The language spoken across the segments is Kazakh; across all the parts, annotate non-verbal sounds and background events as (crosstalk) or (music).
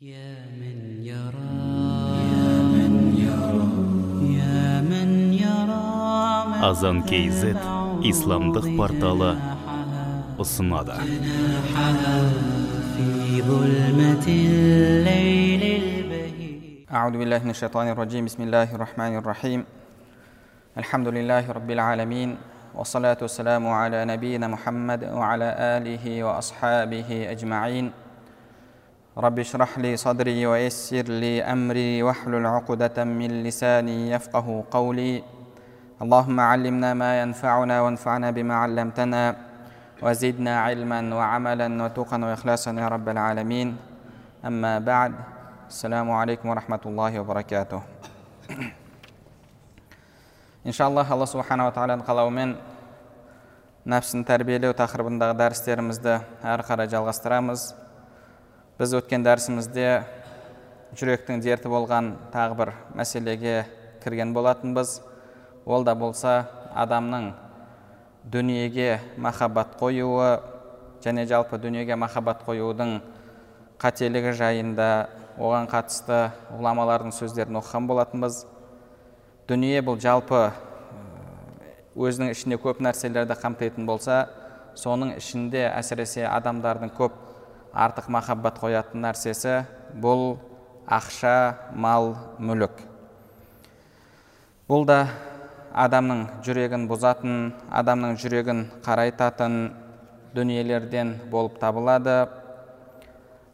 يا من يرى يا من يرى يا من يرى Азан KZ исламдық порталы ұсынады في ظلمة الليل البهيج أعوذ بالله من الشيطان الرجيم بسم الله الرحمن الرحيم الحمد لله رب العالمين والصلاة والسلام على نبينا محمد وعلى آله وأصحابه أجمعين رب اشرح لي صدري ويسر لي أمري واحلل عقدة من لساني يفقه قولي اللهم علمنا ما ينفعنا وانفعنا بما علمتنا وزدنا علما وعملا وتقا وإخلاصا يا رب العالمين أما بعد السلام عليكم ورحمة الله وبركاته (clears throat) иншаллах алла субханала тағаланың қалауымен нәпсіні тәрбиелеу тақырыбындағы дәрістерімізді әрі қарай жалғастырамыз біз өткен дәрісімізде жүректің дерті болған тағы бір мәселеге кірген болатынбыз. Ол да болса адамның дүниеге махаббат қоюы және жалпы дүниеге махаббат қоюдың қателігі жайында оған қатысты ғұламалардың сөздерін оқыған болатынбыз. Дүние бұл жалпы өзінің ішінде көп нәрселерді қамтитын болса соның ішінде әсіресе адамдардың көп артық махаббат қоятын нәрсесі бұл ақша мал мүлік. Бұл да адамның жүрегін бұзатын адамның жүрегін қарайтатын дүниелерден болып табылады.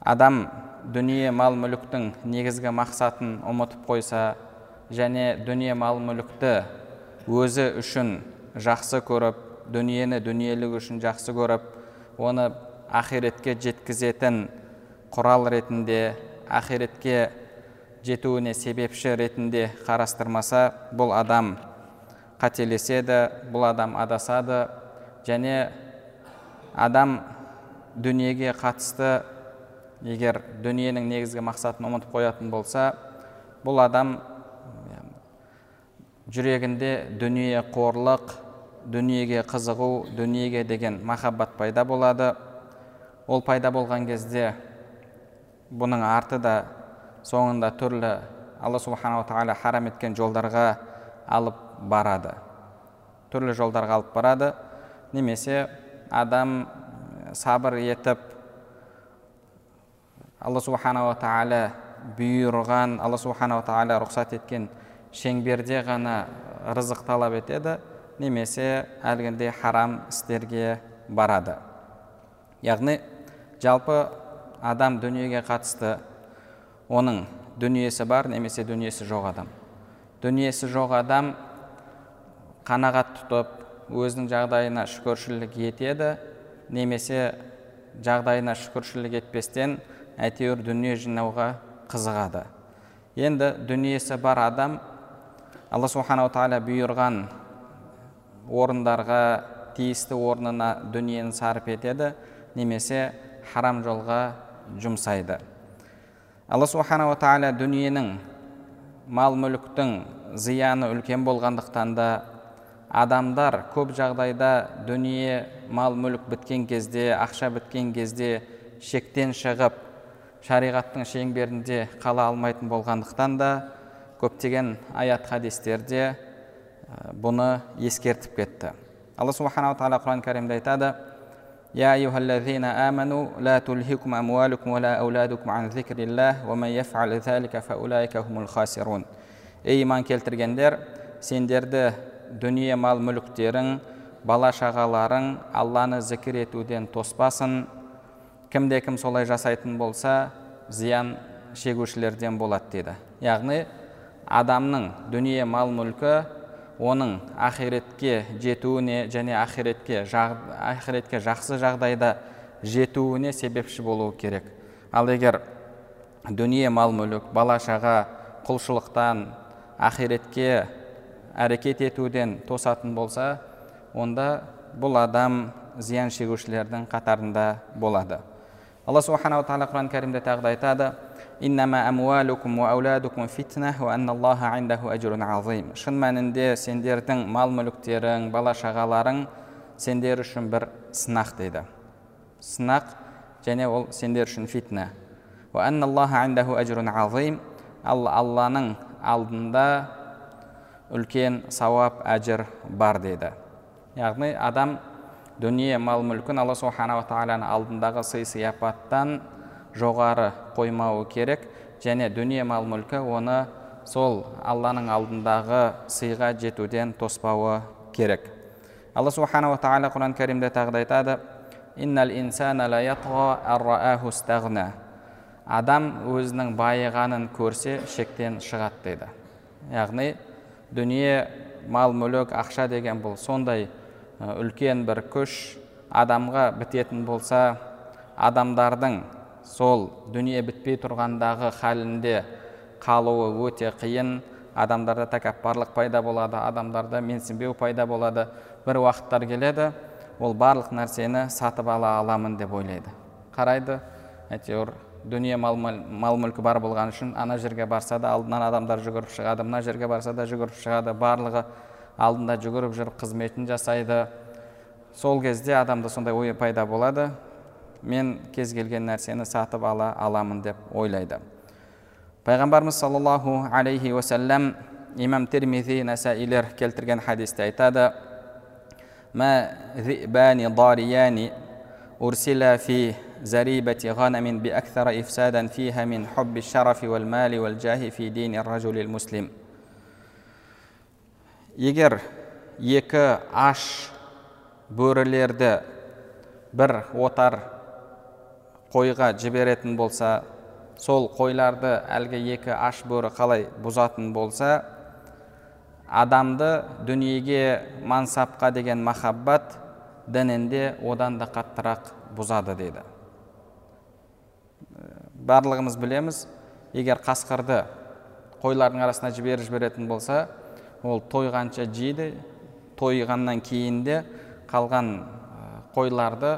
Адам дүние мал мүліктің негізгі мақсатын ұмытып қойса және дүние мал мүлікті өзі үшін жақсы көріп дүниені дүниелік үшін жақсы көріп оны ақиретке жеткізетін құрал ретінде ақиретке жетуіне себепші ретінде қарастырмаса бұл адам қателеседі бұл адам адасады және адам дүниеге қатысты егер дүниенің негізгі мақсатын ұмытып қоятын болса бұл адам жүрегінде дүние қорлық дүниеге қызығу дүниеге деген махаббат пайда болады. Ол пайда болған кезде бұның арты да соңында түрлі алла субханала тағала харам еткен жолдарға алып барады. Түрлі жолдарға алып барады. Немесе адам сабыр етіп алла субханала тағала бұйырған алла субханала тағала рұқсат еткен шеңберде ғана рызық талап етеді. Немесе әлгіндей харам істерге барады. Яғни жалпы адам дүниеге қатысты оның дүниесі бар немесе дүниесі жоқ адам. Дүниесі жоқ адам қанағат тұтып өзінің жағдайына шүкіршілік етеді немесе жағдайына шүкіршілік етпестен әйтеуір дүние жинауға қызығады. Енді дүниесі бар адам алла субханала тағала бұйырған орындарға тиісті орнына дүниені сарып етеді немесе харам жолға жұмсайды. Алла субханала тағала дүниенің мал мүліктің зияны үлкен болғандықтан да адамдар көп жағдайда дүние мал мүлік біткен кезде ақша біткен кезде шектен шығып шариғаттың шеңберінде қала алмайтын болғандықтан да көптеген аят хадистерде бұны ескертіп кетті. Алла субханала тағала құран кәрімде айтады يا أيها الذين آمنوا لا تلهكم أموالكم ولا أولادكم عن ذكر الله ومن يفعل ذلك فأولئك هم الخاسرون ей иман келтіргендер сендерді дүние мал мүліктерің бала шағаларың алланы зікір етуден тоспасын кімде кім солай жасайтын болса зиян шегушілерден болады дейді яғни адамның дүние мал мүлкі оның ақиретке жетуіне және ақиретке, жақ, ақиретке жақсы жағдайда жетуіне себепші болуы керек. Ал егер дүние мал мүлік бала шаға құлшылықтан ақиретке әрекет етуден тосатын болса онда бұл адам зиян шегушілердің қатарында болады. Алла субханала тағала құран кәрімде тағы да айтады иннама амуалукум уа аулядукум фитна уа анналлаха индаху ажрун азим шын мәнінде сендердің мал мүліктерің бала шағаларың сендер үшін бір сынақ дейді сынақ және ол сендер үшін фитна уа анналлаха индаху ажрун азим ал алланың алдында үлкен сауап әжір бар дейді яғни адам дүние мал мүлкін алла субханала тағаланың алдындағы сый жоғары қоймауы керек және дүние мал мүлкі оны сол алланың алдындағы сыйға жетуден тоспауы керек. Алла субханала тағала құран кәрімде тағы да айтады адам өзінің байығанын көрсе шектен шығады дейді. Яғни дүние мал мүлік ақша деген бұл сондай үлкен бір күш адамға бітетін болса адамдардың сол дүние бітпей тұрғандағы халінде қалуы өте қиын. Адамдарда тәкаппарлық пайда болады адамдарда менсінбеу пайда болады. Бір уақыттар келеді ол барлық нәрсені сатып ала аламын деп ойлайды. Қарайды әйтеуір дүние мал, мал мүлкі бар болған үшін ана жерге барса да алдынан адамдар жүгіріп шығады мына жерге барса да жүгіріп шығады барлығы алдында жүгіріп жүріп қызметін жасайды. Сол кезде адамда сондай ой пайда болады. мен кез келген нәрсені сатып ала аламын деп ойлайды пайғамбарымыз саллаллаху алейхи уасалам имам термизи насаилер келтірген хадисте айтады زريبة غنم بأكثر إفسادا فيها من حب الشرف والمال والجاه في دين الرجل المسلم егер екі аш бөрілерді бір отар қойға жіберетін болса сол қойларды әлгі екі аш бөрі қалай бұзатын болса адамды дүниеге мансапқа деген махаббат дінінде одан да қаттырақ бұзады дейді. Барлығымыз білеміз егер қасқырды қойлардың арасына жіберіп жіберетін болса ол тойғанша жейді тойғаннан кейін де қалған қойларды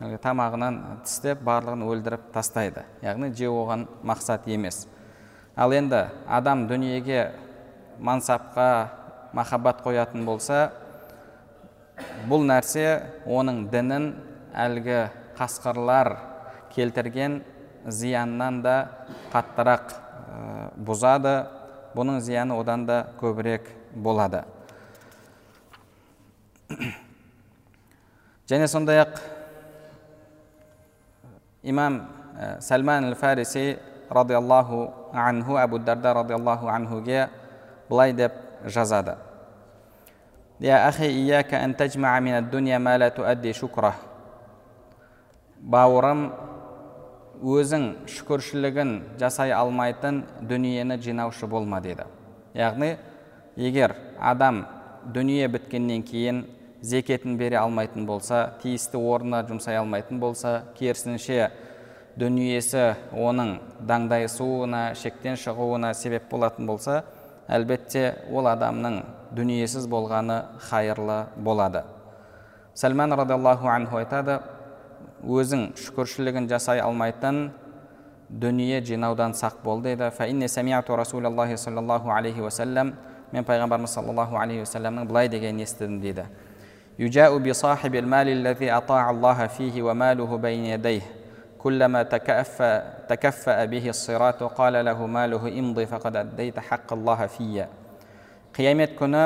тамағынан тістеп барлығын өлдіріп тастайды. Яғни жеу оған мақсат емес. Ал енді адам дүниеге мансапқа махаббат қоятын болса бұл нәрсе оның дінін әлгі қасқырлар келтірген зияннан да қаттырақ бұзады. Бұның зияны одан да көбірек болады. (clears throat) Және сондай ақ имам сальманл фариси радиаллаху анху әбударда раалу әнхуге былай деп жазады бауырым өзің шүкіршілігін жасай алмайтын дүниені жинаушы болма дейді яғни егер адам дүние біткеннен кейін зекетін бере алмайтын болса тиісті орнына жұмсай алмайтын болса керісінше дүниесі оның даңдайсуына шектен шығуына себеп болатын болса әлбетте ол адамның дүниесіз болғаны хайырлы болады. Сәлман радиаллаху анху айтады өзің шүкіршілігін жасай алмайтын дүние жинаудан сақ бол дейді. Мен пайғамбарымыз саллаллаху алейхи уассаламның былай дегенін естідім дейді. يجاء بصاحب المال الذي أطاع الله فيه وماله بين يديه كلما تكفأ, تكفأ به الصراط قال له ماله امضي فقد أديت حق الله في қиямет күні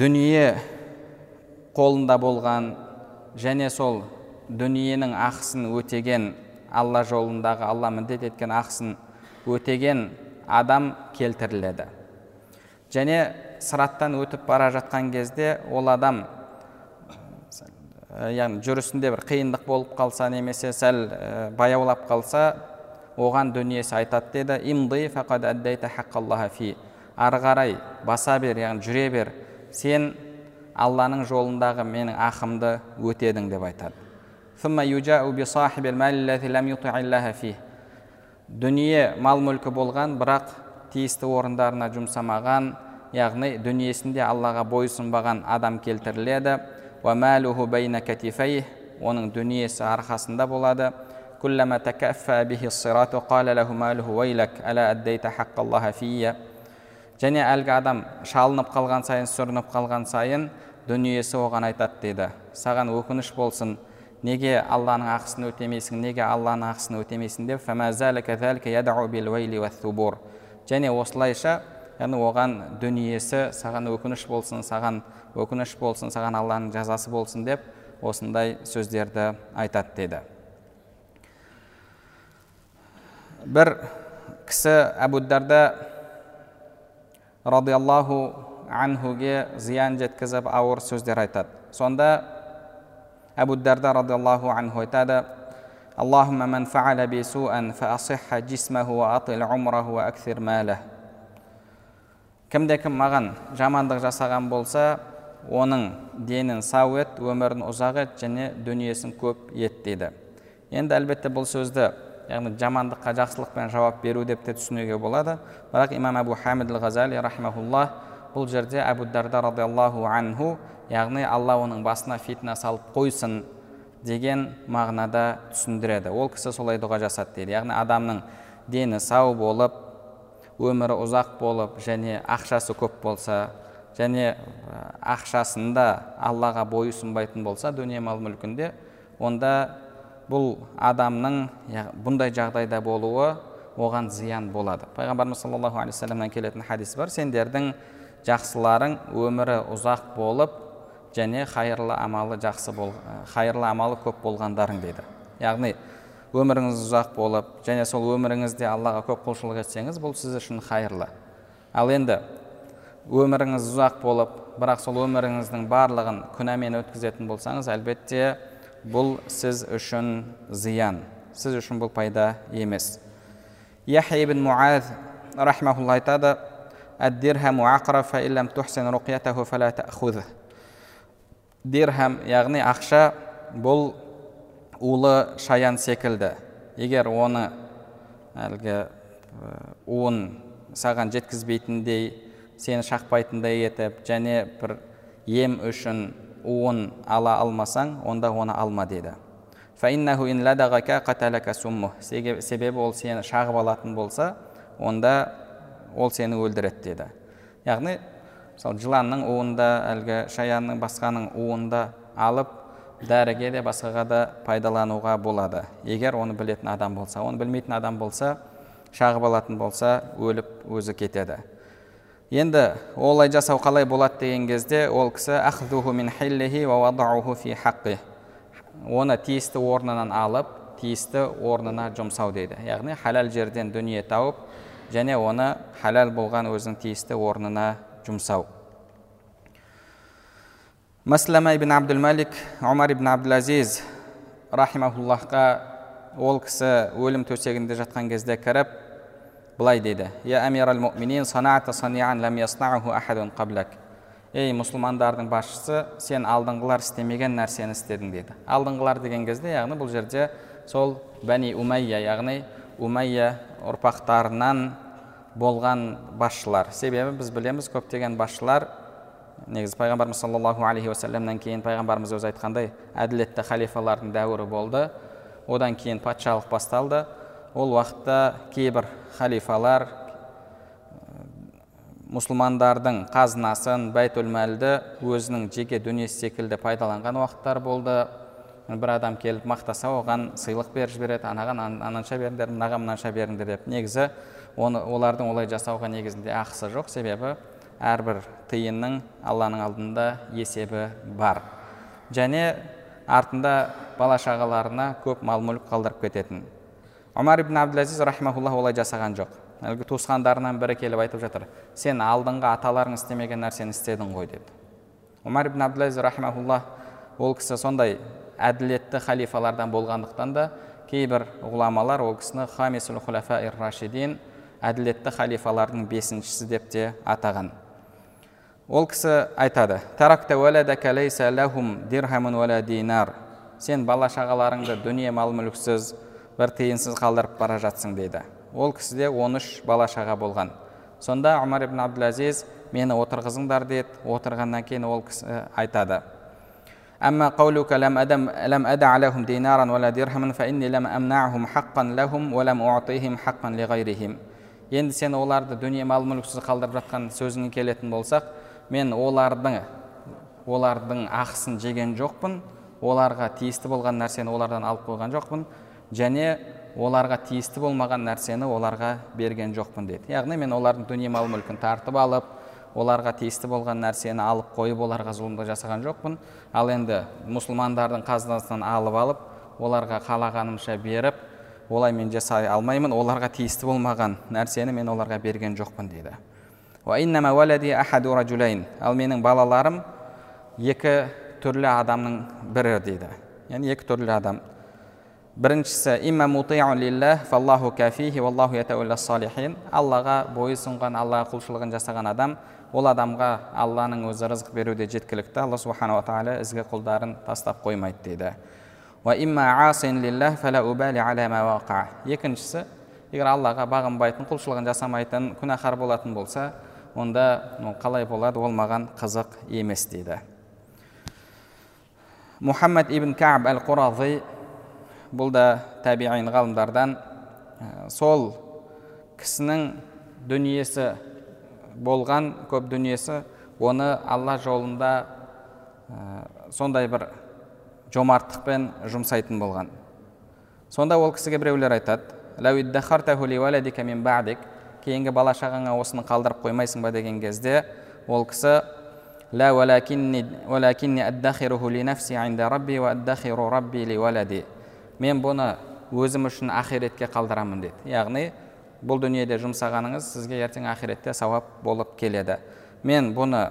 дүние қолында болған және сол дүниенің ақысын өтеген алла жолындағы алла міндет еткен ақысын өтеген адам келтіріледі және сыраттан өтіп бара жатқан кезде ол адам яғни жүрісінде бір қиындық болып қалса немесе сәл баяулап қалса оған дүниесі айтады деді. Имды ары қарай баса бер яғни жүре бер. Сен алланың жолындағы менің ақымды өтедің деп айтады. Дүние мал мүлкі болған бірақ тиісті орындарына жұмсамаған яғни дүниесінде аллаға бойсұнбаған адам келтіріледі. Оның дүниесі арқасында болады. Және әлгі адам шалынып қалған сайын сүрініп қалған сайын дүниесі оған айтады дейді. Саған өкініш болсын. Неге алланың ақысын өтемейсің? Неге алланың ақысын өтемейсің? деп және осылайша яғни оған дүниесі саған өкініш болсын саған өкініш болсын саған алланың жазасы болсын деп осындай сөздерді айтады деді бір кісі әбу дарда радиаллаху анхуге зиян жеткізіп ауыр сөздер айтады сонда әбу дарда радиаллаху анху айтады اللهم من فعل بي سوءا فأصح جسمه وأطل عمره وأكثر ماله кімде кім маған жамандық жасаған болса оның денін сау ет өмірін ұзақ ет және дүниесін көп ет дейді. Енді әлбетте бұл сөзді яғни жамандыққа жақсылықпен жауап беру деп те түсінуге болады. Бірақ имам әбу хамид ғазали рахмаулла бұл жерде әбу дарда радиаллаху анху яғни алла оның басына фитна салып қойсын деген мағынада түсіндіреді. Ол кісі солай дұға жасады дейді. Яғни адамның дені сау болып өмірі ұзақ болып және ақшасы көп болса және ақшасында аллаға бойұсынбайтын болса дүние мал мүлкінде онда бұл адамның бұндай жағдайда болуы оған зиян болады. Пайғамбарымыз саллаллаху алейхи вассаламнан келетін хадис бар. Сендердің жақсыларың өмірі ұзақ болып және қайырлы амалы жақсы бол қайырлы амалы көп болғандарың дейді. Яғни өміріңіз ұзақ болып және сол өміріңізде аллаға көп құлшылық етсеңіз бұл сіз үшін қайырлы ал енді өміріңіз ұзақ болып бірақ сол өміріңіздің барлығын күнәмен өткізетін болсаңыз әлбетте бұл сіз үшін зиян сіз үшін бұл пайда емес. Яхя ибн муаз рахмаулла айтады дирхам яғни ақша бұл улы шаян секілді. Егер оны әлгі уын саған жеткізбейтіндей сені шақпайтындай етіп және бір ем үшін уын ала алмасаң онда оны алма деді себебі ол сені шағып алатын болса онда ол сені өлдіреді деді яғни мысалы жыланның уында әлгі шаянның басқаның уында алып дәріге де басқаға да пайдалануға болады. Егер оны білетін адам болса оны білмейтін адам болса шағып алатын болса өліп өзі кетеді. Енді олай жасау қалай болады деген кезде ол кісі оны тиісті орнынан алып тиісті орнына жұмсау дейді. Яғни халал жерден дүние тауып және оны халал болған өзінің тиісті орнына жұмсау. Маслама ибн абдулмалик омар ибн абдулазиз рахимахуллахқа ол кісі өлім төсегінде жатқан кезде кіріп былай дейді ей мұсылмандардың басшысы сен алдыңғылар істемеген нәрсені істедің деді алдыңғылар деген кезде яғни бұл жерде сол бәни умайя яғни умайя ұрпақтарынан болған басшылар себебі біз білеміз көптеген басшылар негізі пайғамбарымыз саллаллаху алейхи уассаламнан кейін пайғамбарымыз өзі айтқандай әділетті халифалардың дәуірі болды. Одан кейін патшалық басталды. Ол уақытта кейбір халифалар мұсылмандардың қазынасын бәйтул мәлді өзінің жеке дүниесі секілді пайдаланған уақыттар болды. Бір адам келіп мақтаса оған сыйлық беріп жібереді. Анаған ананша беріңдер мынаған мынанша беріңдер деп. Негізі оны олардың олай жасауға негізінде ақысы жоқ. Себебі әрбір тиынның алланың алдында есебі бар. Және артында бала шағаларына көп мал мүлік қалдырып кететін. Омар ибн абдулазиз рахмаулла олай жасаған жоқ. Әлгі туысқандарынан бірі келіп айтып жатыр сен алдыңғы аталарың істемеген нәрсені істедің ғой деп. Омар ибн абдулазиз рахмаулла ол кісі сондай әділетті халифалардан болғандықтан да кейбір ғұламалар ол кісіні хамисул рашидин әділетті халифалардың бесіншісі деп те атаған ол кісі айтады сен бала шағаларыңды дүние мал мүліксіз бір тиынсыз қалдырып бара жатсың дейді ол кісіде 13 бала шаға болған сонда омар ибн абдулазиз мені отырғызыңдар деді отырғаннан кейін ол кісі айтады أما قولك لم أدم لم أدع لهم دينارا ولا درهما فإني لم أمنعهم حقا لهم ولم أعطيهم حقا لغيرهم енді сен оларды дүние мал мүліксіз қалдырып жатқан сөзіңе келетін болсақ мен олардың олардың ақысын жеген жоқпын оларға тиісті болған нәрсені олардан алып қойған жоқпын және оларға тиісті болмаған нәрсені оларға берген жоқпын деді. Яғни мен олардың дүние мал мүлкін тартып алып оларға тиісті болған нәрсені алып қойып оларға зұлымдық жасаған жоқпын. Ал енді мұсылмандардың қазынасынан алып алып оларға қалағанымша беріп олай мен жасай алмаймын оларға тиісті болмаған нәрсені мен оларға берген жоқпын дейді ал менің балаларым екі түрлі адамның бірі дейді. Яғни екі түрлі адам. Біріншісі аллаға бойұсынған аллаға құлшылығын жасаған адам ол адамға алланың өзі рызық беруде жеткілікті. Алла субханала тағала ізгі құлдарын тастап қоймайды дейді. Екіншісі егер аллаға бағынбайтын құлшылығын жасамайтын күнәһар болатын болса онда қалай болады? Ол маған қызық емес дейді. Мұхаммад ибн кәб әл құразы бұл да табиғин ғалымдардан сол кісінің дүниесі болған көп дүниесі оны алла жолында сондай бір жомарттықпен жұмсайтын болған. Сонда ол кісіге біреулер айтады кейінгі бала шағаңа осыны қалдырып қоймайсың ба деген кезде ол кісі мен бұны өзім үшін ақиретке қалдырамын деді яғни бұл дүниеде жұмсағаныңыз сізге ертең ақиретте сауап болып келеді. Мен бұны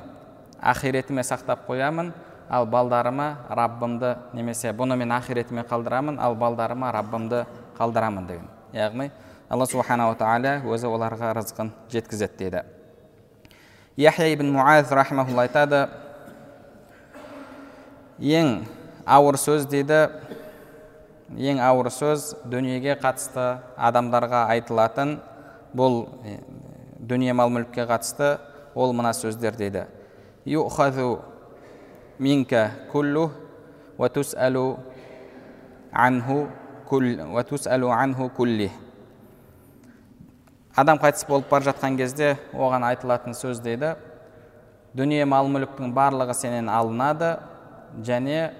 ақиретіме сақтап қоямын ал балдарыма раббымды немесе бұны мен ақиретіме қалдырамын ал балдарыма раббымды қалдырамын деген. Яғни алла субханала тағала өзі оларға рызқын жеткізеді дейді яхя ибн муаз рахмаулла айтады ең ауыр сөз дейді ең ауыр сөз дүниеге қатысты адамдарға айтылатын бұл дүние мал мүлікке қатысты ол мына сөздер дейді. Минка куллу анху адам қайтыс болып бара жатқан кезде оған айтылатын сөз дейді. Дүние мал мүліктің барлығы сенен алынады және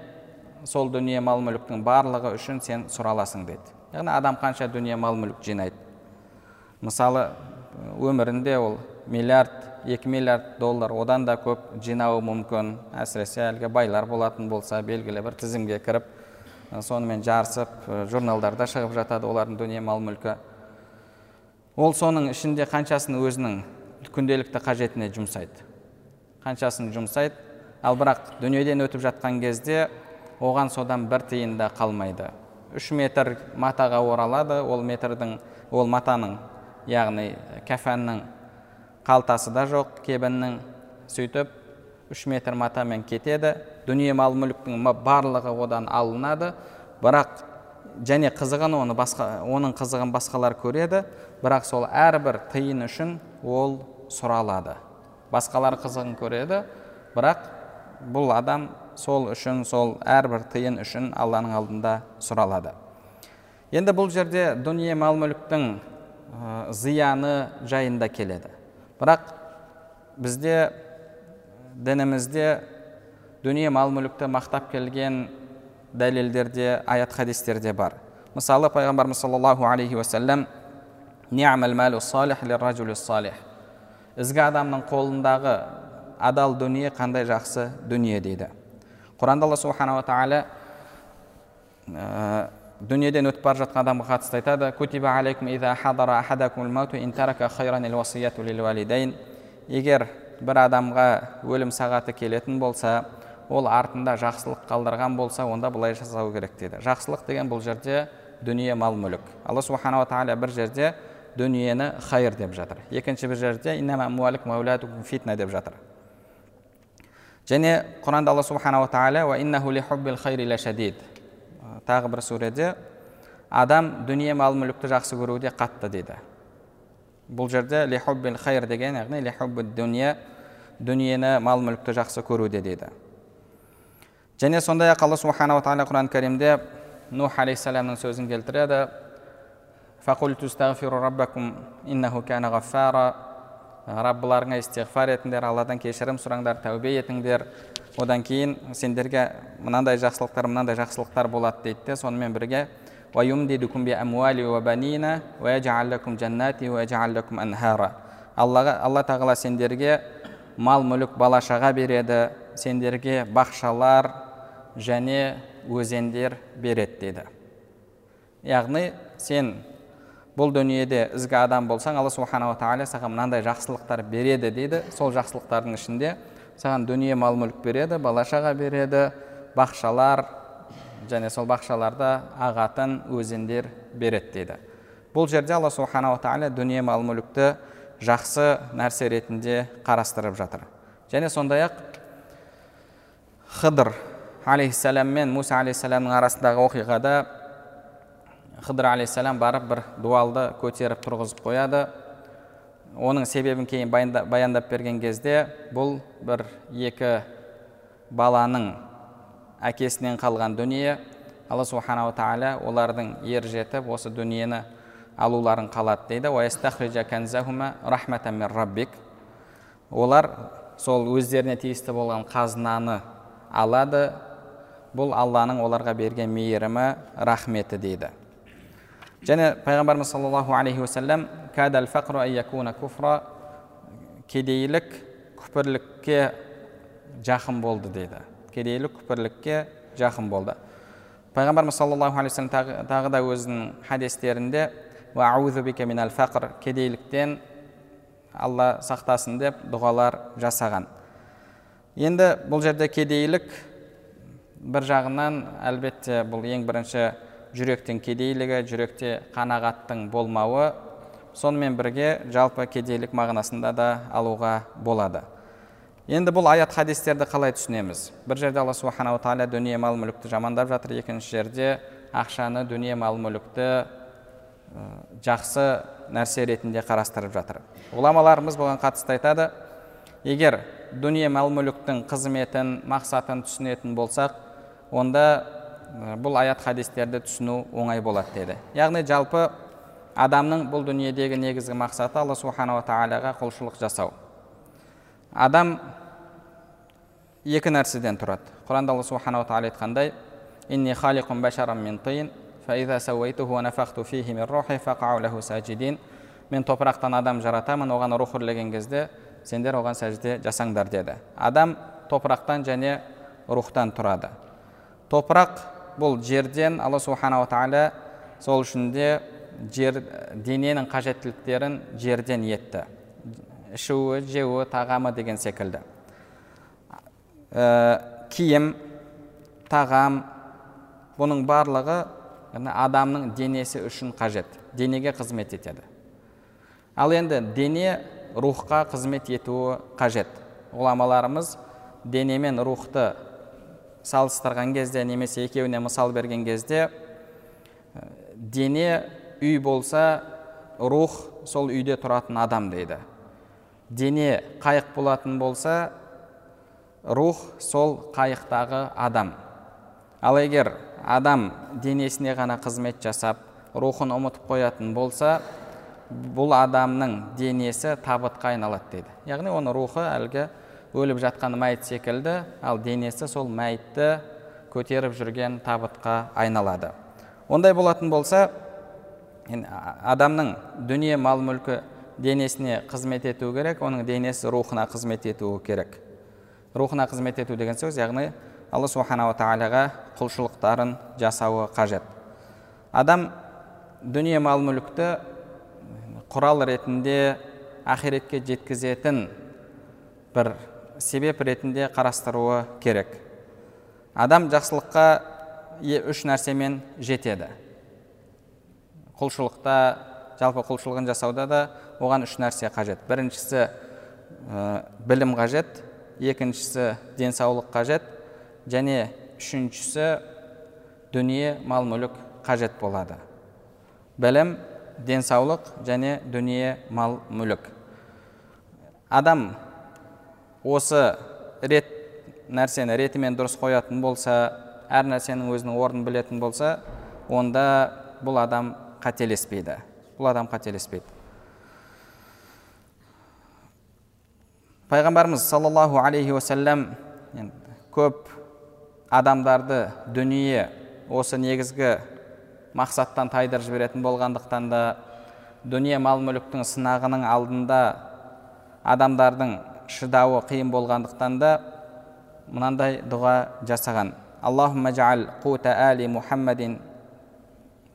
сол дүние мал мүліктің барлығы үшін сен сұраласың деді яғни адам қанша дүние мал мүлік жинайды? Мысалы өмірінде ол миллиард екі миллиард доллар одан да көп жинауы мүмкін. Әсіресе әлгі байлар болатын болса белгілі бір тізімге кіріп сонымен жарысып журналдарда шығып жатады олардың дүние мал мүлкі. Ол соның ішінде қаншасын өзінің күнделікті қажетіне жұмсайды. Қаншасын жұмсайды ал бірақ дүниеден өтіп жатқан кезде оған содан бір тиын да қалмайды. Үш метр матаға оралады ол метрдің ол матаның яғни кәфәннің қалтасы да жоқ кебіннің. Сөйтіп үш метр матамен кетеді. Дүние мал мүліктің барлығы одан алынады. Бірақ және қызығын оны басқа оның қызығын басқалар көреді. Бірақ сол әрбір тиын үшін ол сұралады. Басқалар қызығын көреді бірақ бұл адам сол үшін сол әрбір тиын үшін алланың алдында сұралады. Енді бұл жерде дүние мал мүліктің зияны жайында келеді. Бірақ бізде дінімізде дүние мал мүлікті мақтап келген дәлелдерде аят хадистерде бар. Мысалы пайғамбарымыз саллаллаху алейхи уассалам ізгі адамның қолындағы адал дүние қандай жақсы? Дүние дейді құранда алла субханала тағала дүниеден өтіп бара жатқан адамға қатысты айтады кутиба алейкум егер бір адамға өлім сағаты келетін болса ол артында жақсылық қалдырған болса онда былай жасау керек дейді жақсылық деген бұл жерде дүние мал мүлік алла субханала тағала бір жерде дүниені хайыр деп жатыр. Екінші бір жерде фитна деп жатыр. Және құранда алла субханала тағала тағы бір сүреде адам дүние мал мүлікті жақсы көруде қатты дейді. Бұл жерде лихуббил хайр деген яғни лихуббил дүние дүниені мал мүлікті жақсы көруде дейді. Және сондай ақ алла субханала тағала құран кәрімде нух алейхисаламның сөзін келтіреді фақулту раббакум иннаху кәна ғаффара раббыларыңа истиғфар етіңдер алладан кешірім сұраңдар тәубе етіңдер одан кейін сендерге мынандай жақсылықтар мынандай жақсылықтар болады дейді де сонымен бірге аллаға алла тағала сендерге мал мүлік бала шаға береді сендерге бақшалар және өзендер береді дейді яғни сен бұл дүниеде ізгі адам болсаң алла субханала тағала саған мынандай жақсылықтар береді дейді. Сол жақсылықтардың ішінде саған дүние мал мүлік береді бала шаға береді бақшалар және сол бақшаларда ағатын өзендер береді дейді. Бұл жерде алла субханала тағала дүние мал мүлікті жақсы нәрсе ретінде қарастырып жатыр. Және сондай ақ хыдыр алейхисалам мен муса алейхисаламның арасындағы оқиғада хыдыр алейхисалам барып бір дуалды көтеріп тұрғызып қояды. Оның себебін кейін баяндап берген кезде бұл бір екі баланың әкесінен қалған дүние. Алла субханала тағала олардың ер жетіп осы дүниені алуларын қалады дейді. Олар сол өздеріне тиісті болған қазынаны алады. Бұл алланың оларға берген мейірімі рахметі дейді. Және пайғамбарымыз саллаллаху алейхи уассалам кедейлік күпірлікке жақын болды дейді кедейлік күпірлікке жақын болды пайғамбарымыз саллаллаху алейхи вассалам тағы, тағы да өзінің хадистерінде кедейліктен алла сақтасын деп дұғалар жасаған енді бұл жерде кедейлік бір жағынан әлбетте бұл ең бірінші жүректің кедейлігі жүректе қанағаттың болмауы сонымен бірге жалпы кедейлік мағынасында да алуға болады. Енді бұл аят хадистерді қалай түсінеміз? Бір жерде алла субханала тағала дүние мал мүлікті жамандап жатыр екінші жерде ақшаны дүние мал мүлікті жақсы нәрсе ретінде қарастырып жатыр ғұламаларымыз бұған қатысты айтады. Егер дүние мал мүліктің қызметін мақсатын түсінетін болсақ онда бұл аят хадистерді түсіну оңай болады деді. Яғни жалпы адамның бұл дүниедегі негізгі мақсаты алла субханала тағалаға құлшылық жасау. Адам екі нәрседен тұрады. Құранда алла субханала тағала айтқандай мен топырақтан адам жаратамын оған рух үрлеген кезде сендер оған сәжде жасаңдар деді. Адам топырақтан және рухтан тұрады. Топырақ бұл жерден алла субханала тағала сол үшін де жер дененің қажеттіліктерін жерден етті. Ішуі жеуі тағамы деген секілді. Ә, киім тағам бұның барлығы адамның денесі үшін қажет денеге қызмет етеді. Ал енді дене рухқа қызмет етуі қажет. Ғұламаларымыз дене мен рухты салыстырған кезде немесе екеуіне мысал берген кезде дене үй болса рух сол үйде тұратын адам дейді. Дене қайық болатын болса рух сол қайықтағы адам. Ал егер адам денесіне ғана қызмет жасап рухын ұмытып қоятын болса бұл адамның денесі табытқа айналады дейді. Яғни оның рухы әлгі өліп жатқан мәйіт секілді ал денесі сол мәйітті көтеріп жүрген табытқа айналады. Ондай болатын болса адамның дүние мал мүлкі денесіне қызмет ету керек оның денесі рухына қызмет етуі керек. Рухына қызмет ету деген сөз яғни алла субханала тағалаға құлшылықтарын жасауы қажет. Адам дүние мал мүлікті құрал ретінде ақиретке жеткізетін бір себеп ретінде қарастыруы керек. Адам жақсылыққа үш нәрсемен жетеді. Құлшылықта жалпы құлшылығын жасауда да оған үш нәрсе қажет. Біріншісі білім қажет екіншісі денсаулық қажет және үшіншісі дүние мал мүлік қажет болады. Білім денсаулық және дүние мал мүлік. Адам осы рет нәрсені ретімен дұрыс қоятын болса әр нәрсенің өзінің орнын білетін болса онда бұл адам қателеспейді. Бұл адам қателеспейді. Пайғамбарымыз саллаллаху алейхи уассалам көп адамдарды дүние осы негізгі мақсаттан тайдырып жіберетін болғандықтан да дүние мал мүліктің сынағының алдында адамдардың шыдауы қиын болғандықтан да мынандай дұға жасаған. Аллахумма жаал қута али мухаммадин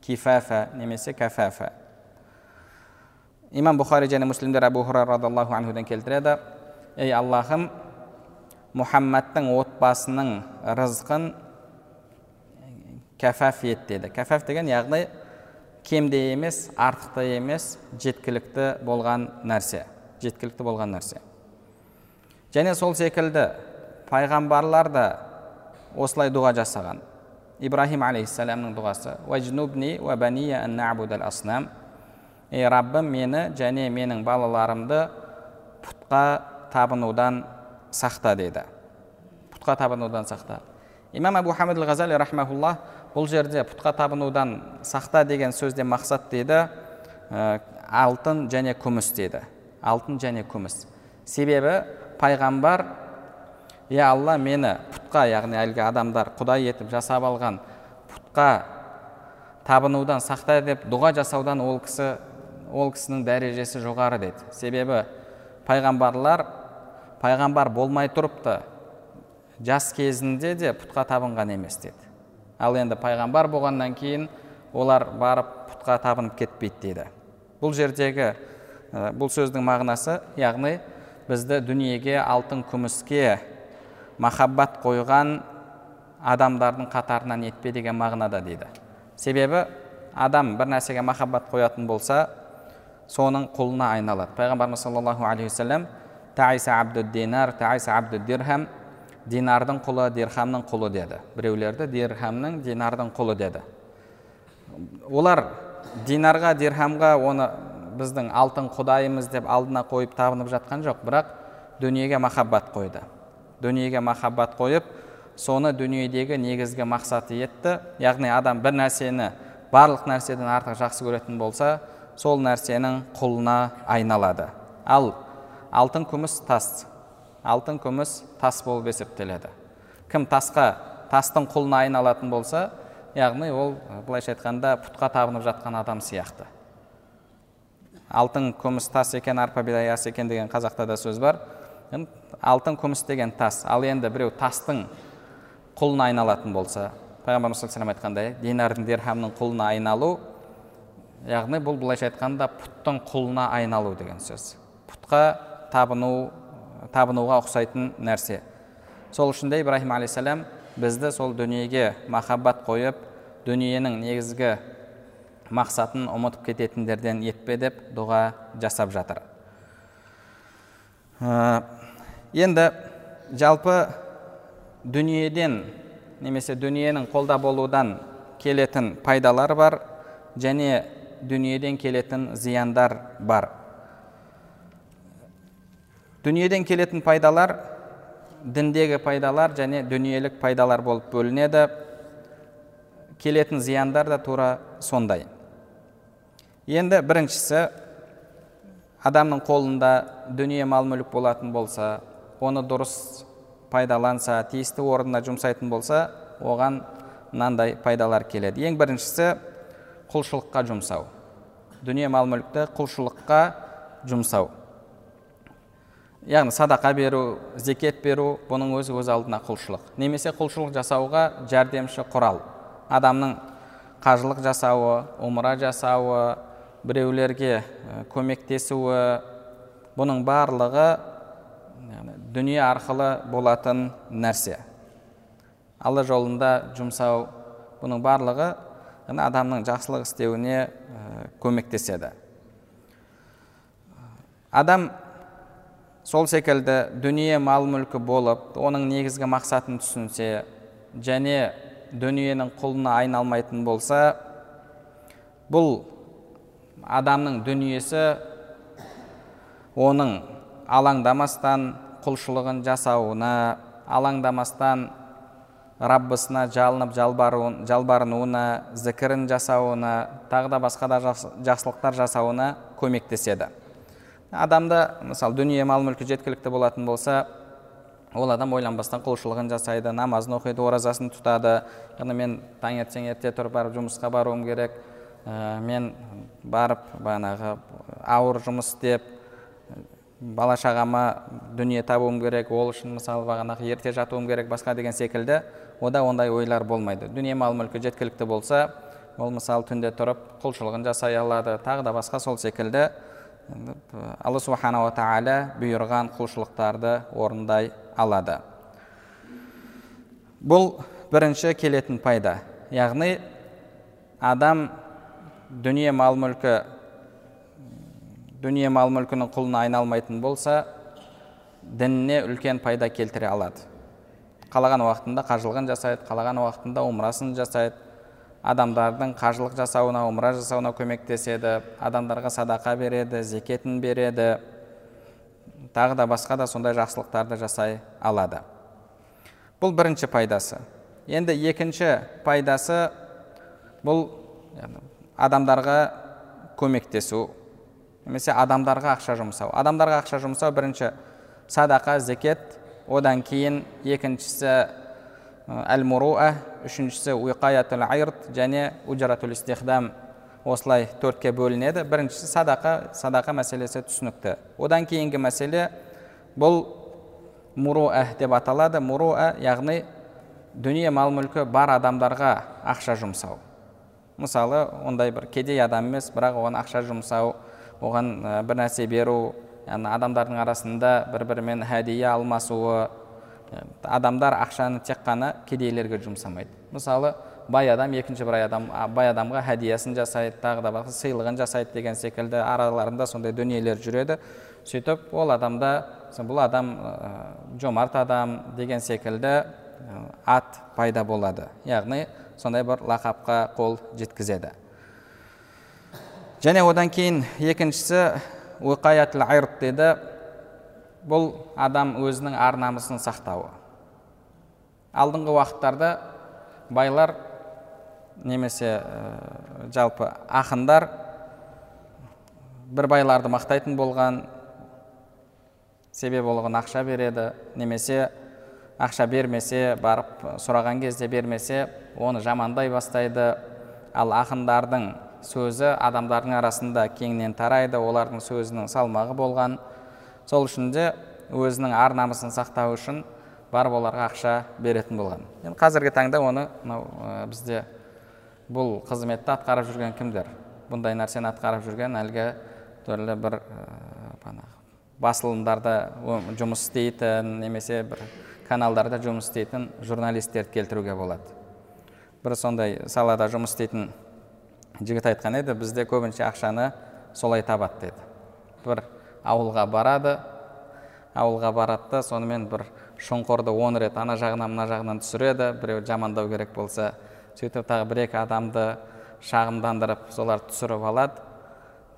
кифафа немесе кафафа имам бұхари және муслимдер әбу хурайра радиаллаху анхудан келтіреді. Ей аллахым мұхаммадтың отбасының рызқын кәфәф ет деді. Кәфәф деген яғни кем де емес артық та емес жеткілікті болған нәрсе жеткілікті болған нәрсе. Және сол секілді пайғамбарлар да осылай дұға жасаған. Ибраһим алейхисаламның дұғасы ей раббым мені және менің балаларымды пұтқа табынудан сақта деді пұтқа табынудан сақта. Имам абу хамид ғазали рахмаулла бұл жерде пұтқа табынудан сақта деген сөзден мақсат дейді ә, алтын және күміс дейді. Алтын және күміс. Себебі пайғамбар я алла мені пұтқа яғни әлгі адамдар құдай етіп жасап алған пұтқа табынудан сақта деп дұға жасаудан ол кісі ол кісінің дәрежесі жоғары деді. Себебі пайғамбарлар пайғамбар болмай тұрып та жас кезінде де пұтқа табынған емес деді. Ал енді пайғамбар болғаннан кейін олар барып пұтқа табынып кетпейді дейді бұл жердегі бұл сөздің мағынасы яғни бізді дүниеге алтын күміске махаббат қойған адамдардың қатарынан етпе деген мағынада дейді себебі адам бір нәрсеге махаббат қоятын болса соның құлына айналады пайғамбарымыз саллаллаху алейхи уассалам динар дирхам динардың құлы дирхамның құлы деді біреулерді дирхамның динардың құлы деді олар динарға дирхамға оны біздің алтын құдайымыз деп алдына қойып табынып жатқан жоқ бірақ дүниеге махаббат қойды. Дүниеге махаббат қойып соны дүниедегі негізгі мақсаты етті. Яғни адам бір нәрсені барлық нәрседен артық жақсы көретін болса сол нәрсенің құлына айналады. Ал алтын күміс тас. Алтын күміс тас болып есептеледі. Кім тасқа тастың құлына айналатын болса яғни ол былайша айтқанда пұтқа табынып жатқан адам сияқты. Алтын күміс тас екен арпа бидай ас екен деген қазақта да сөз бар. Алтын күміс деген тас ал енді біреу тастың құлына айналатын болса пайғамбарымыз саллаллаху айтқандай динардың дирхамның құлына айналу яғни бұл былайша айтқанда пұттың құлына айналу деген сөз. Пұтқа табыну табынуға ұқсайтын нәрсе. Сол үшін де ибраһим алейхисалам бізді сол дүниеге махаббат қойып дүниенің негізгі мақсатын ұмытып кететіндерден етпе деп дұға жасап жатыр. Ә, енді жалпы дүниеден немесе дүниенің қолда болудан келетін пайдалар бар және дүниеден келетін зияндар бар. Дүниеден келетін пайдалар діндегі пайдалар және дүниелік пайдалар болып бөлінеді. Келетін зияндар да тура сондай. Енді біріншісі адамның қолында дүние мал мүлік болатын болса оны дұрыс пайдаланса тиісті орнына жұмсайтын болса оған мынандай пайдалар келеді. Ең біріншісі құлшылыққа жұмсау. Дүние мал мүлікті құлшылыққа жұмсау. Яғни садақа беру зекет беру бұның өзі өз алдына құлшылық. Немесе құлшылық жасауға жәрдемші құрал. Адамның қажылық жасауы умра жасауы біреулерге көмектесуі бұның барлығы дүние арқылы болатын нәрсе. Алла жолында жұмсау бұның барлығы адамның жақсылық істеуіне көмектеседі. Адам сол секілді дүние мал мүлкі болып оның негізгі мақсатын түсінсе және дүниенің құлына айналмайтын болса бұл адамның дүниесі оның алаңдамастан құлшылығын жасауына алаңдамастан раббысына жалынып жалбаруын, жалбарынуына зікірін жасауына тағы да басқа да жақсылықтар жасауына көмектеседі. Адамда мысалы дүние мал мүлкі жеткілікті болатын болса ол адам ойланбастан құлшылығын жасайды намазын оқиды оразасын тұтады. Яғни мен таңертең ерте тұрып барып жұмысқа баруым керек ә, мен барып бағанағы ауыр жұмыс істеп бала шағама дүние табуым керек ол үшін мысалы бағанағы ерте жатуым керек басқа деген секілді. Ода ондай ойлар болмайды. Дүние мал мүлкі жеткілікті болса ол мысалы түнде тұрып құлшылығын жасай алады тағы да басқа сол секілді. Алла субханала тағала бұйырған құлшылықтарды орындай алады. Бұл бірінші келетін пайда. Яғни адам дүние мал мүлкі дүние мал мүлкінің құлына айналмайтын болса дініне үлкен пайда келтіре алады. Қалаған уақытында қажылығын жасайды қалаған уақытында умрасын жасайды. Адамдардың қажылық жасауына умра жасауына көмектеседі адамдарға садақа береді зекетін береді тағы да басқа да сондай жақсылықтарды жасай алады. Бұл бірінші пайдасы. Енді екінші пайдасы бұл адамдарға көмектесу немесе адамдарға ақша жұмсау. Адамдарға ақша жұмсау бірінші садақа зекет одан кейін екіншісі әл муруа үшіншісі уиқаятул айрт және уджаратул истихдам. Осылай төртке бөлінеді. Біріншісі садақа садақа мәселесі түсінікті. Одан кейінгі мәселе бұл муруа деп аталады. Муруа яғни дүние мал мүлкі бар адамдарға ақша жұмсау. Мысалы ондай бір кедей адам емес бірақ оған ақша жұмсау оған бір нәрсе беру яғни адамдардың арасында бір бірімен хәдия алмасуы адамдар ақшаны тек қана кедейлерге жұмсамайды. Мысалы бай адам екінші бір адам бай адамға хәдиясын жасайды тағы да басқа сыйлығын жасайды деген секілді араларында сондай дүниелер жүреді. Сөйтіп ол адамда бұл адам жомарт адам деген секілді ат пайда болады. Яғни сондай бір лақапқа қол жеткізеді. Және одан кейін екіншісі уқаятл айрт деді. Бұл адам өзінің ар намысын сақтауы. Алдыңғы уақыттарда байлар немесе ә, жалпы ақындар бір байларды мақтайтын болған себебі оған ақша береді. Немесе ақша бермесе барып сұраған кезде бермесе оны жамандай бастайды. Ал ақындардың сөзі адамдардың арасында кеңінен тарайды олардың сөзінің салмағы болған. Сол үшін де өзінің ар намысын сақтау үшін барып оларға ақша беретін болған. Енді қазіргі таңда оны мынау бізде бұл қызметті атқарып жүрген кімдер? Бұндай нәрсені атқарып жүрген әлгі түрлі бір ә, басылымдарда жұмыс істейтін немесе бір каналдарда жұмыс істейтін журналистерді келтіруге болады. Бір сондай салада жұмыс істейтін жігіт айтқан еді бізде көбінше ақшаны солай табады деді. Бір ауылға барады ауылға барады да сонымен бір шұңқырды он рет ана жағынан мына жағынан түсіреді біреу жамандау керек болса сөйтіп тағы бір екі адамды шағымдандырып соларды түсіріп алады.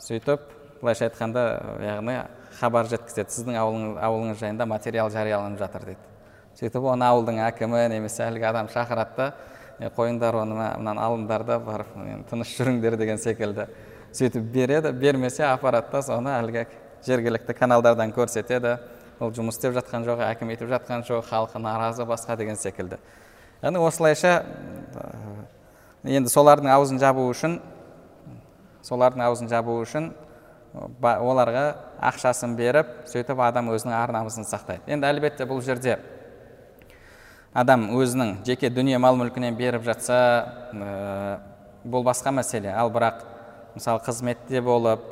Сөйтіп былайша айтқанда яғни хабар жеткізеді. Сіздің ауылыңыз, ауылыңыз жайында материал жарияланып жатыр дейді сөйтіп оны ауылдың әкімі немесе әлгі адам шақырады да қойыңдар оны мынаны алыңдар да барып тыныш жүріңдер деген секілді. Сөйтіп береді бермесе апарады да соны әлгі жергілікті каналдардан көрсетеді. Ол жұмыс істеп жатқан жоқ әкім етіп жатқан жоқ халқы наразы басқа деген секілді. Яғни осылайша енді солардың аузын жабу үшін солардың аузын жабу үшін оларға ақшасын беріп сөйтіп адам өзінің ар намысын сақтайды. Енді әлбетте бұл жерде адам өзінің жеке дүние мал мүлкінен беріп жатса ә, бұл басқа мәселе. Ал бірақ мысалы қызметте болып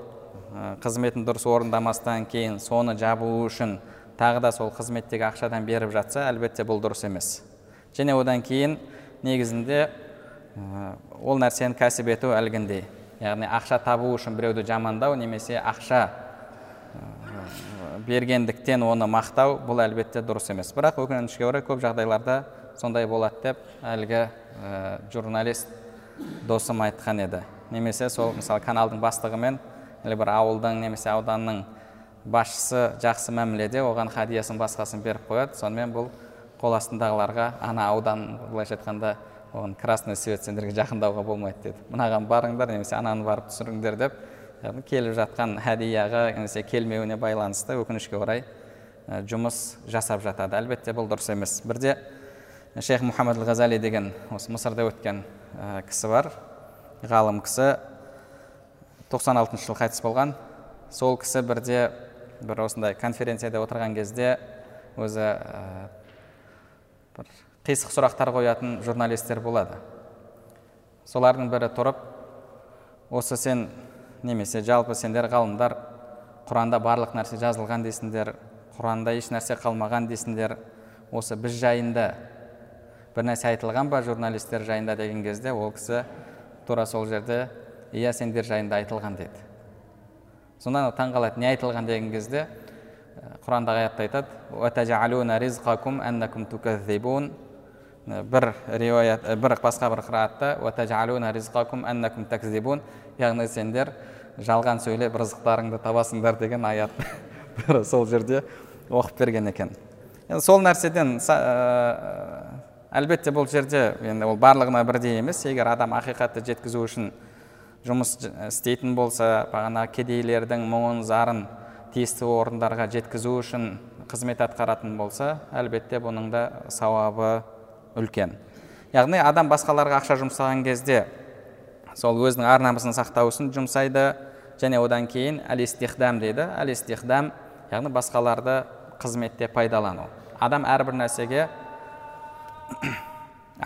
ә, қызметін дұрыс орындамастан кейін соны жабу үшін тағы да сол қызметтегі ақшадан беріп жатса әлбетте бұл дұрыс емес. Және одан кейін негізінде ә, ол нәрсені кәсіп ету әлгіндей. Яғни ақша табу үшін біреуді жамандау немесе ақша бергендіктен оны мақтау бұл әлбетте дұрыс емес. Бірақ өкінішке орай көп жағдайларда сондай болады деп әлгі ә, журналист досым айтқан еді. Немесе сол мысалы каналдың бастығымен или бір ауылдың немесе ауданның басшысы жақсы мәміледе оған хадиясын басқасын беріп қояды. Сонымен бұл қол астындағыларға ана аудан былайша айтқанда оған красный свет сендерге жақындауға болмайды деді. Мынаған барыңдар немесе ананы барып түсіріңдер деп келіп жатқан хәдияға немесе келмеуіне байланысты өкінішке орай жұмыс жасап жатады. Әлбетте бұл дұрыс емес. Бірде шейх мұхаммад ғазали деген осы мысырда өткен кісі бар. Ғалым кісі 96 жыл қайтыс болған. Сол кісі бірде бір осындай конференцияда отырған кезде өзі бір қисық сұрақтар қоятын журналистер болады. Солардың бірі тұрып осы сен немесе жалпы сендер ғалымдар құранда барлық нәрсе жазылған дейсіңдер құранда еш нәрсе қалмаған дейсіңдер осы біз жайында бір нәрсе айтылған ба журналистер жайында деген кезде ол кісі тура сол жерде иә сендер жайында айтылған деді. Сонда таң қалады не айтылған деген кезде құрандағы аятта айтады бір риуаят бір басқа бір қыраатта яғни сендер жалған сөйлеп рызықтарыңды табасыңдар деген аят сол жерде оқып берген екен енді сол нәрседен әлбетте бұл жерде енді ол барлығына бірдей емес егер адам ақиқатты жеткізу үшін жұмыс істейтін болса бағана кедейлердің мұңын зарын тиісті орындарға жеткізу үшін қызмет атқаратын болса әлбетте бұның да сауабы үлкен. Яғни адам басқаларға ақша жұмсаған кезде сол өзінің ар намысын сақтау үшін жұмсайды және одан кейін әл истихдам дейді. Әл истихдам яғни басқаларды қызметте пайдалану. Адам әрбір нәрсеге (coughs)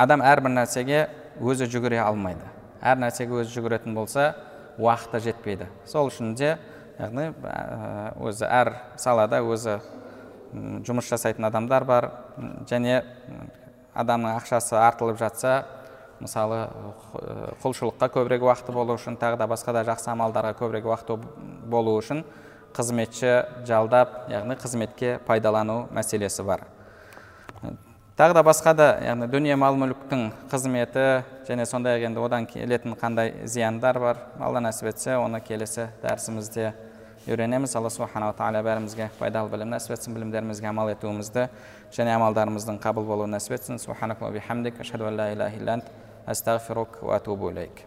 адам әрбір нәрсеге өзі жүгіре алмайды. Әр нәрсеге өзі жүгіретін болса уақыты жетпейді. Сол үшін де яғни өзі әр салада өзі жұмыс жасайтын адамдар бар. Және адамның ақшасы артылып жатса мысалы құлшылыққа көбірек уақыты болу үшін тағы да басқа да жақсы амалдарға көбірек уақыты болу үшін қызметші жалдап яғни қызметке пайдалану мәселесі бар. Тағы да басқа да яғни дүние мал мүліктің қызметі және сондай ақ енді одан келетін қандай зияндар бар алла нәсіп етсе оны келесі дәрісімізде үйренеміз. Алла субханала тағала бәрімізге пайдалы білім нәсіп етсін білімдерімізге амал етуімізді және амалдарымыздың қабыл болуын нәсіп етсін субханак астағфирук ва атубу илейк